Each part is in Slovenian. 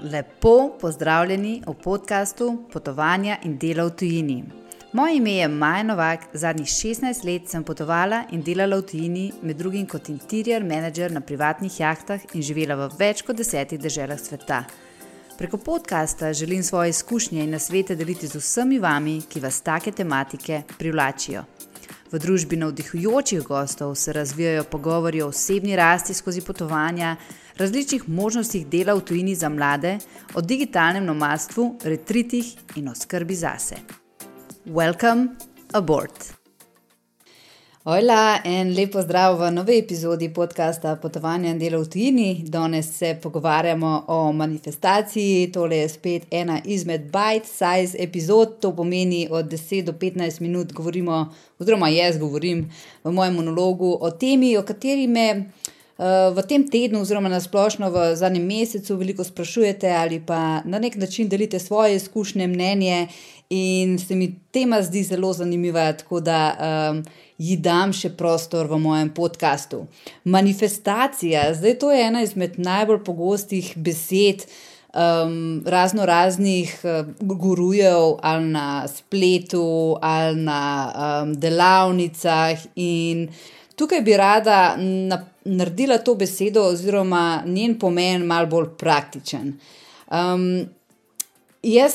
Lepo pozdravljeni v podkastu Potovanja in dela v tujini. Moje ime je Maja Novak, zadnjih 16 let sem potovala in delala v tujini, med drugim kot interior manager na privatnih jahtah in živela v več kot desetih državah sveta. Preko podcasta želim svoje izkušnje in nasvete deliti z vsemi vami, ki vas take tematike privlačijo. V družbi navdihujočih gostov se razvijajo pogovori o osebni rasti skozi potovanja, različnih možnostih dela v tujini za mlade, o digitalnem nomadstvu, retritih in o skrbi zase. Welcome aboard! Hola in lepo zdrav v novi epizodi podcasta Potovanja in delo v tujini. Danes se pogovarjamo o manifestaciji. Tole je spet ena izmed bite-size epizod, to pomeni od 10 do 15 minut govorimo, oziroma jaz govorim v mojem monologu o temi, o kateri me. Eh, v tem tednu, oziroma na splošno v zadnjem mesecu, veliko sprašujete ali pa na nek način delite svoje izkušnje, mnenje, in se mi tema zdi zelo zanimiva, tako da um, ji dam še prostor v mojem podkastu. Manifestacija, zdaj to je ena izmed najbolj pogostih besed. Um, razno raznih uh, gurujev, ali na spletu, ali na um, delavnicah, in tukaj bi rada na, naredila to besedo, oziroma njen pomen, malo bolj praktičen. Um, jaz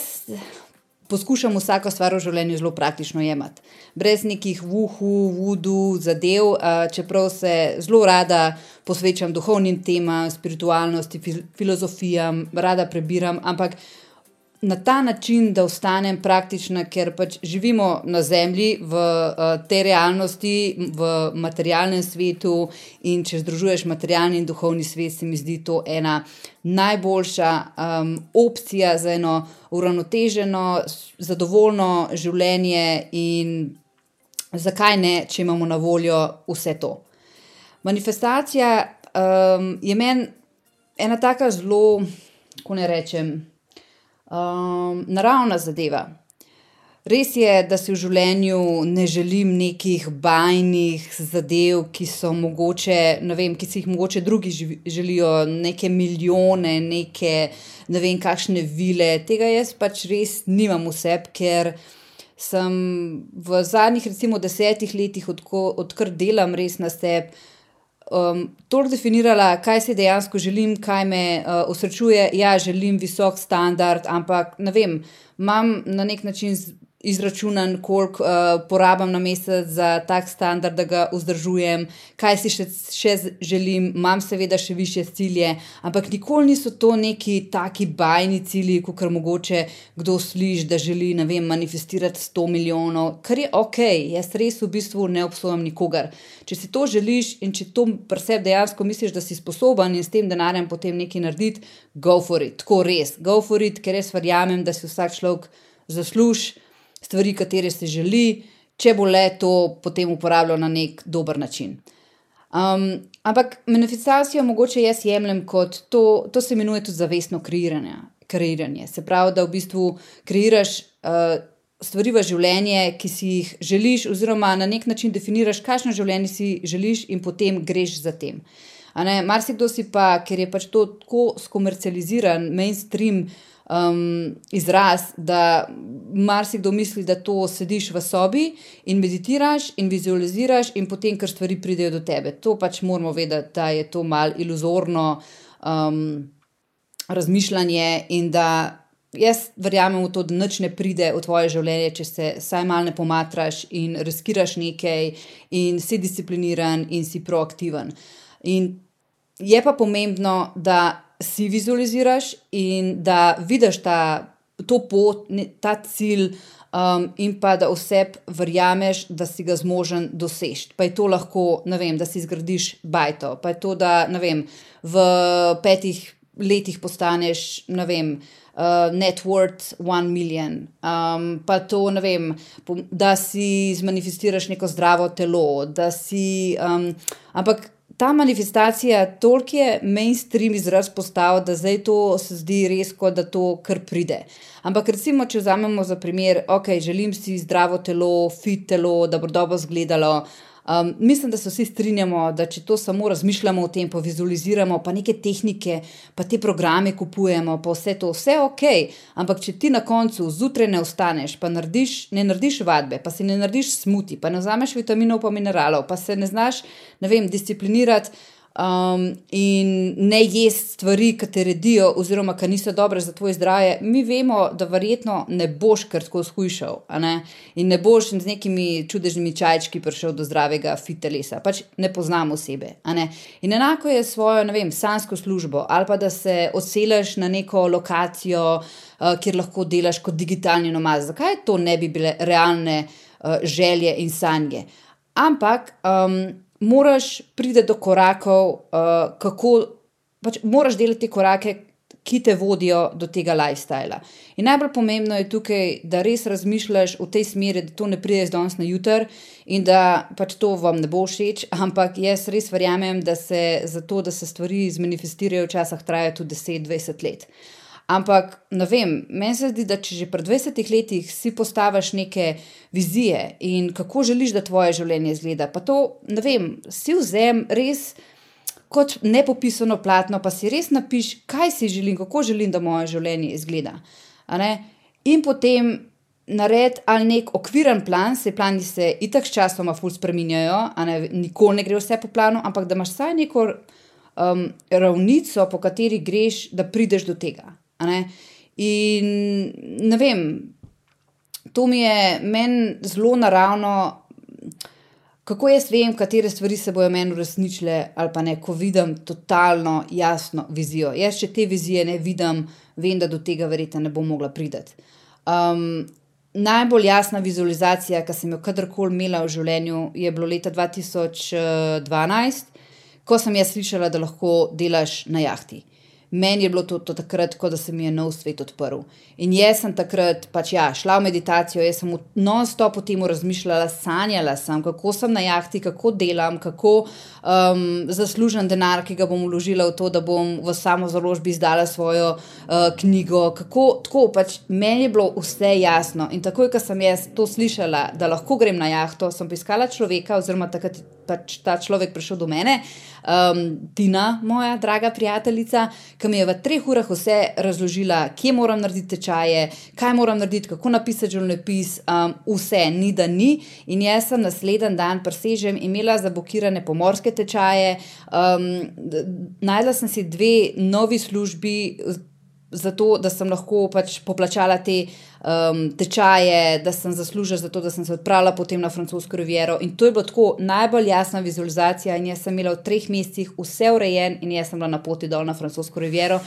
poskušam vsako stvar v življenju zelo praktično jemati, brez nekih vuhu, vudu, zadev, čeprav se zelo rada posvečam duhovnim temam, spiritualnosti, filozofijam, rada prebiram, ampak na ta način, da ostanem praktična, ker pač živimo na zemlji, v uh, tej realnosti, v materialnem svetu, in če združuješ materialni in duhovni svet, se mi zdi to ena najboljša um, opcija za eno uravnoteženo, zadovoljno življenje, in zakaj ne, če imamo na voljo vse to. Manifestacija um, je meni ena taka zelo, kako ne rečem um, naravna zadeva. Res je, da si v življenju ne želim nekih bajnih zadev, ki so mogoče, ne vem, ki si jih mogoče drugi želijo, neke milijone, neke ne vem, kakšne vile. Tega jaz pač res nimam vse, ker sem v zadnjih, recimo, desetih letih, odkar delam res na sebi um, toliko definirala, kaj si dejansko želim, kaj me uh, osrečuje. Ja, želim visok standard, ampak ne vem, imam na nek način izračunan, koliko uh, porabim na mesec za tak standard, da ga vzdržujem, kaj si še, še želim, imam seveda še više cilje, ampak nikoli niso to neki taki bajni cilji, kot kar mogoče kdo sliši, da želi vem, manifestirati 100 milijonov, kar je ok, jaz res v bistvu ne obsojam nikogar. Če si to želiš in če to pri sebi dejansko misliš, da si sposoben in s tem denarjem potem nekaj narediti, go for it, tako res, go for it, ker res verjamem, da si vsak človek zasluži stvari, katere si želi, če bo le to potem uporabljal na nek dober način. Um, ampak manifestacijo mogoče jaz jemljem kot to, to se imenuje tudi zavestno kreiranje. kreiranje. Se pravi, da v bistvu kreiraš uh, stvari v življenje, ki si jih želiš, oziroma na nek način definiraš, kakšno življenje si želiš, in potem greš za tem. Marsikdo si pa, ker je pač to tako skomercializiran, mainstream um, izraz, da marsikdo misli, da to sediš v sobi in meditiraš in vizualiziraš, in potem kar stvari pridejo do tebe. To pač moramo vedeti, da je to mal iluzorno um, razmišljanje in da. Jaz verjamem v to, da nič ne pride v tvoje življenje, če se vsaj malo ne pomatraš in riskiraš nekaj, in si discipliniran in si proaktiven. In je pa pomembno, da si vizualiziraš in da vidiš ta, to pot, ta cilj, um, in pa da oseb verjameš, da si ga zmožen doseči. Pa je to lahko, ne vem, da si zgradiš bajto, pa je to, da vem, v petih letih postaneš, ne vem. Uh, net worth one million, um, pa to, vem, da si zmanifestiraš neko zdravo telo, da si. Um, ampak ta manifestacija toliko je mainstream izraz postal, da zdaj to se zdi res, kot da to kar pride. Ampak recimo, če vzamemo za primer, ok, želim si zdravo telo, fit telo, da bo dobro izgledalo. Um, mislim, da se vsi strinjamo, da če to samo razmišljamo o tem, pa vizualiziramo, pa neke tehnike, pa te programe kupujemo, pa vse to, vse ok. Ampak če ti na koncu zjutraj ne ostaneš, pa narediš, ne narediš vadbe, pa si ne narediš smuti, pa ne vzameš vitaminov, pa mineralov, pa se ne znaš, ne vem, disciplinirati um, in ne jesti stvari, ki te redijo, oziroma ki niso dobre za tvoje zdravje, mi vemo, da verjetno ne boš kar tako skušal ne? in ne boš z nekimi čudežnimi čajčki prišel do zdravega fitelesa. Pač ne poznamo osebe. In enako je svojo, ne vem, sansko službo ali pa da se odseliš na neko lokacijo, uh, kjer lahko delaš kot digitalni nomad. Zakaj to ne bi bile realne uh, želje in sanje? Ampak. Um, moraš priti do korakov, uh, kako pač moraš delati te korake, ki te vodijo do tega lifestyla. In najbolj pomembno je tukaj, da res razmišljaš v tej smeri, da to ne pride z danes na jutr in da pač to vam ne bo všeč, ampak jaz res verjamem, da se za to, da se stvari zmanifestirajo, včasih traja tudi 10-20 let. Ampak, ne vem, meni se zdi, da če že pred 20 leti si postaviš neke vizije in kako želiš, da tvoje življenje izgleda, pa to, ne vem, si vzem res kot nepopisano platno, pa si res napiš, kaj si želim, kako želim, da moje življenje izgleda. In potem nared ali nek okviren plan, se plani se itak s časoma ful spreminjajo, ne, nikoli ne gre vse po planu, ampak da imaš vsaj neko um, ravnico, po kateri greš, da prideš do tega. Ne? In ne vem, to mi je meni zelo naravno, kako jaz vem, katere stvari se bodo meni uresničile, ali pa ne, ko vidim totalno jasno vizijo. Jaz, če te vizije ne vidim, vem, da do tega verjetno ne bom mogla priti. Um, najbolj jasna vizualizacija, ki sem jo kadarkoli imela v življenju, je bilo leta 2012, ko sem jaz slišala, da lahko delaš na jahti meni je bilo to, to takrat, kot da se mi je nov svet odprl. In jaz sem takrat pač, ja, šla v meditacijo, jaz sem non-stop o tem razmišljala, sanjala sem, kako sem na jahti, kako delam, kako um, zaslužim denar, ki ga bom vložila v to, da bom v samo založbi izdala svojo uh, knjigo. Kako, tako, pač, meni je bilo vse jasno. In takoj, ko sem jaz to slišala, da lahko grem na jahto, sem poiskala človeka, oziroma takrat pač ta človek prišel do mene, um, Tina, moja draga prijateljica ki mi je v treh urah vse razložila, kje moram narediti tečaje, kaj moram narediti, kako napisati življenjepis, um, vse, ni da ni. In jaz sem naslednji dan presežem imela zablokirane pomorske tečaje, um, najdla sem si dve novi službi zato, da sem lahko pač poplačala te um, tečaje, da sem zaslužila za to, da sem se odpravila potem na francosko riviero. In to je bila tako najbolj jasna vizualizacija. In jaz sem imela v treh mesecih vse urejen, in jaz sem bila na poti dol na francosko riviero.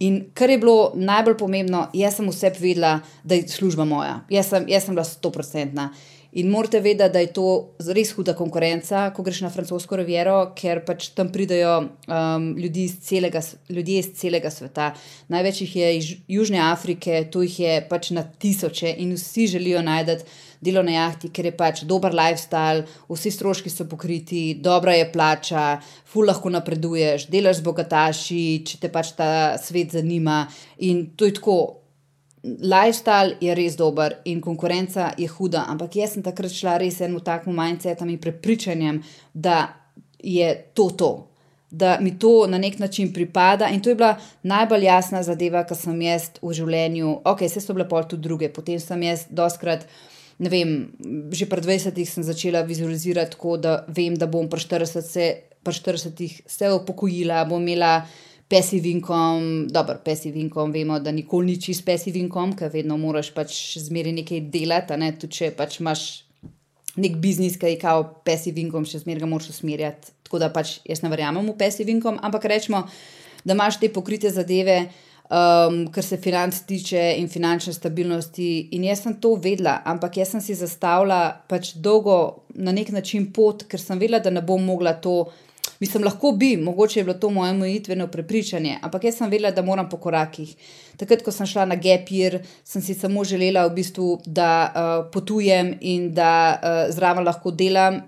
In kar je bilo najbolj pomembno, jaz sem vse vedela, da je služba moja. Jaz sem, jaz sem bila stoprocentna. In morate vedeti, da je to res huda konkurenca, ko greš na francosko riviero, ker pač tam pridejo um, ljudi iz celega, ljudje iz celega sveta. Največ jih je iz Južne Afrike, tu jih je pač na tisoče in vsi želijo najti delo na jahti, ker je pač dober lifestyle, vsi stroški so pokriti, dobra je plača, ful lahko napreduješ, delaš z bogataši, če te pač ta svet zanima. In to je tako lifestyle je res dober in konkurenca je huda, ampak jaz sem takrat šla res eno tako mindset in prepričanjem, da je to to. Da mi to na nek način pripada, in to je bila najbolj jasna zadeva, ki sem jaz v življenju. Ok, vse so bile pol tudi druge, potem sem jaz doskrat, ne vem, že pred 20-ih sem začela vizualizirati tako, da vem, da bom pri 40-ih se upokojila, bom imela passive income, dobro, passive income, vemo, da nikoli ni čist passive income, ker vedno moraš pač zmeri nekaj delati, ne? tudi če pač imaš nek biznis, ki je kao passive income, še zmeraj ga moraš usmerjati. Tako da pač jaz ne verjamem v passive income, ampak rečemo, da imaš te pokrite zadeve. Um, kar se financ tiče in finančne stabilnosti, in jaz sem to vedela, ampak jaz sem si zastavila pač dolgo na nek način pot, ker sem vedela, da ne bom mogla to Mislim, lahko bi, mogoče je bilo to moje mojitveno prepričanje, ampak jaz sem vedela, da moram po korakih. Takrat, ko sem šla na Gepir, sem si samo želela, v bistvu, da uh, potujem in da uh, zraven lahko delam.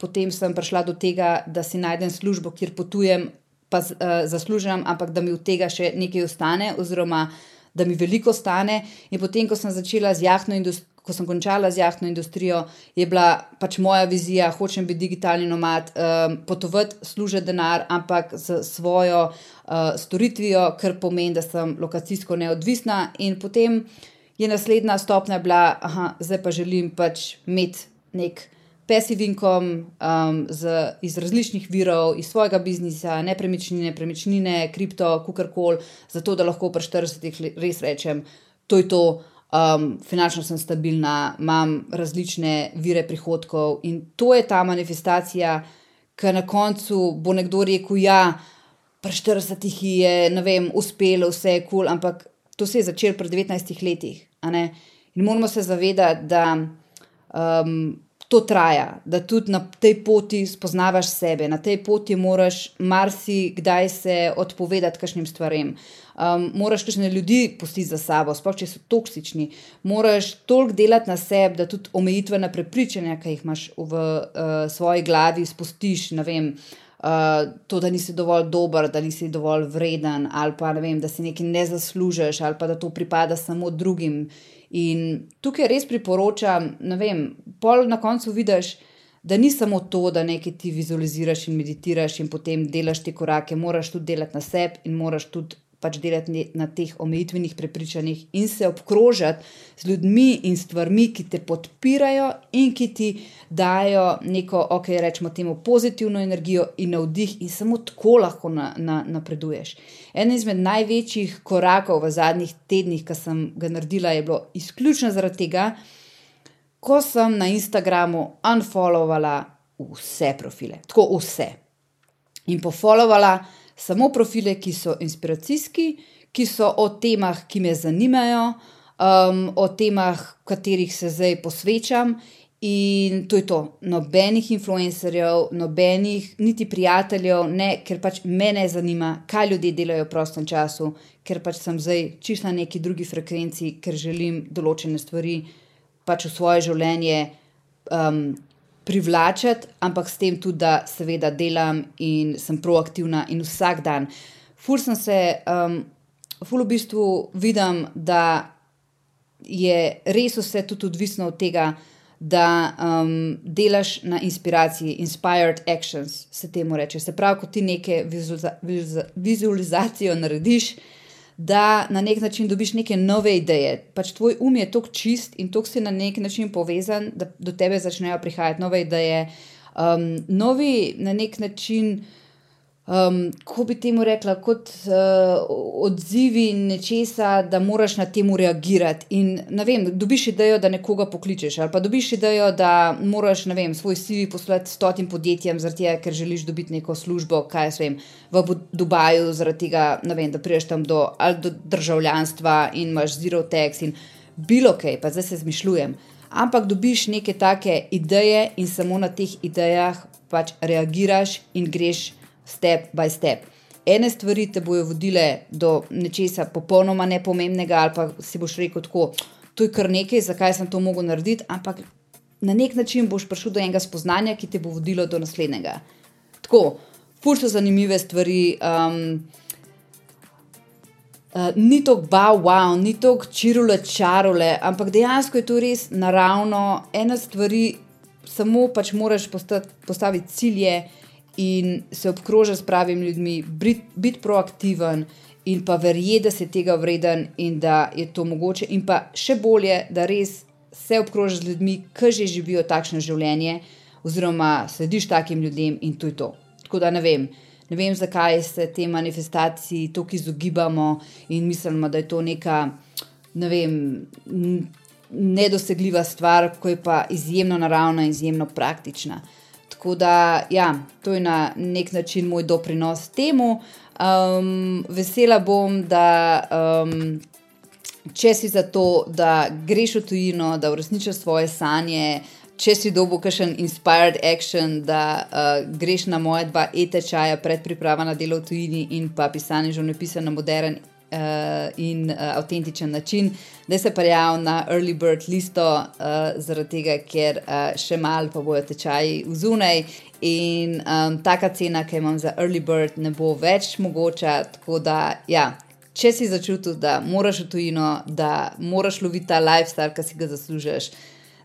Potem sem prišla do tega, da si najdem službo, kjer potujem, pa uh, zaslužim, ampak da mi od tega še nekaj ostane, oziroma da mi veliko ostane. In potem, ko sem začela z jahtno industrijo, ko sem končala z jahtno industrijo, je bila pač moja vizija, hočem biti digitalni nomad, um, potovati, služiti denar, ampak z svojo uh, storitvijo, kar pomeni, da sem lokacijsko neodvisna. In potem je naslednja stopnja bila, da zdaj pa želim pač imeti nek. Passive income um, z, iz različnih virov, iz svojega biznisa, nepremičnine, premičnine, kripto, kukorkoli, zato da lahko pri 40-ih res rečem, to je to, um, finančno sem stabilna, imam različne vire prihodkov in to je ta manifestacija, ki na koncu bo nekdo rekel: Ja, pri 40-ih je, ne vem, uspelo, vse je kul, cool, ampak to se je začelo pri 19 letih. In moramo se zavedati, da. Um, To traja, da tudi na tej poti spoznavaš sebe, na tej poti moraš marsikdaj se odpovedati kakšnim stvarem. Um, moraš kakšne ljudi pustiti za sabo, sploh če so toksični. Moraš toliko delati na sebi, da tudi omejitvena prepričanja, ki jih imaš v uh, svoji glavi, spustiš. Uh, to, da nisi dovolj dober, da nisi dovolj vreden, ali pa vem, da si nekaj ne zaslužiš, ali pa da to pripada samo drugim. In tukaj res priporočam, da pol na koncu vidiš. Da ni samo to, da nekaj ti vizualiziraš in meditiraš, in potem delaš te korake, moraš tudi delati na sebi, in moraš tudi pač delati na teh omejitvenih prepričanjih in se obkrožati z ljudmi in stvarmi, ki te podpirajo in ki ti dajo neko, ok, rečemo temu, pozitivno energijo in navdih, in samo tako lahko na, na, napreduješ. En izmed največjih korakov v zadnjih tednih, ki sem ga naredila, je bilo izključno zaradi tega, ko sem na Instagramu unfollovala vse profile, tako vse. In pofollovala samo profile, ki so inspiracijski, ki so o temah, ki me zanimajo, um, o temah, katerih se zdaj posvečam. In to je to, nobenih influencerjev, nobenih niti prijateljev, ne, ker pač me ne zanima, kaj ljudje delajo v prostem času, ker pač sem zdaj čisto na neki drugi frekvenci, ker želim določene stvari pač v svoje življenje um, privlačiti, ampak s tem tudi, da seveda delam in sem proaktivna in vsak dan. Ful sem se, um, ful v bistvu vidim, da je res vse tudi odvisno od tega, da um, delaš na inspiraciji, inspired actions se temu reče. Se pravi, ko ti neke vizualizacijo narediš da na nek način dobiš neke nove ideje. Pač tvoj um je tako čist in tako si na nek način povezan, da do tebe začnejo prihajati nove ideje. Um, novi na nek način um, kako bi temu rekla, kot uh, odzivi nečesa, da moraš na temu reagirati. In, ne vem, dobiš idejo, da nekoga pokličeš, ali pa dobiš idejo, da moraš, ne vem, svoj CV poslati stotim podjetjem, tega, ker želiš dobiti neko službo, kaj jaz vem, v Dubaju, zaradi tega, vem, da priješ tam do, do državljanstva in imaš zero tax in bilo kaj, pa zdaj se zmišljujem. Ampak dobiš neke take ideje in samo na teh idejah pač reagiraš in greš step by step. Ene stvari te bojo vodile do nečesa popolnoma nepomembnega, ali pa si boš rekel tako, to je kar nekaj, zakaj sem to mogel narediti, ampak na nek način boš prišel do enega spoznanja, ki te bo vodilo do naslednjega. Tako, fur so zanimive stvari. Um, Uh, ni to bao, wow, ni to čirule, čarule, ampak dejansko je to res naravno. Ena stvar, samo pač moraš postaviti cilje, in se obkrožiti s pravimi ljudmi, biti bit proaktiven in pa verjeti, da si tega vreden in da je to mogoče, in pa še bolje, da res se obkrožiš z ljudmi, ki že živijo takšno življenje, oziroma slediš takim ljudem in to je to. Tako da ne vem. Ne vem, zakaj se te manifestacije tako izogibamo in mislimo, da je to neka ne vem, nedosegljiva stvar, ko je pa izjemno naravna in izjemno praktična. Tako da, ja, to je na nek način moj doprinos temu. Um, vesela bom, da um, če si za to, da greš v tujino, da uresničiš svoje sanje, če si dobo kakšen inspired action, da uh, greš na moje dva e-tečaja, predpriprava na delo v tujini in pa pisanje življenjepisa na modern uh, in uh, avtentičen način, da se prijavi na early bird listo, uh, zaradi tega, ker uh, še malo pa bojo tečaji v zunaj. In um, taka cena, ki jo imam za early bird, ne bo več mogoča. Tako da, ja, če si začutil, da moraš v tujino, da moraš loviti ta lifestyle, ki si ga zaslužiš,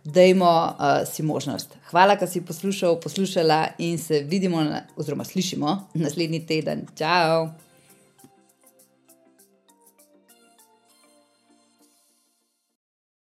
dajmo uh, si možnost. Hvala, da si poslušal, poslušala in se vidimo, oziroma slišimo naslednji teden. Ciao!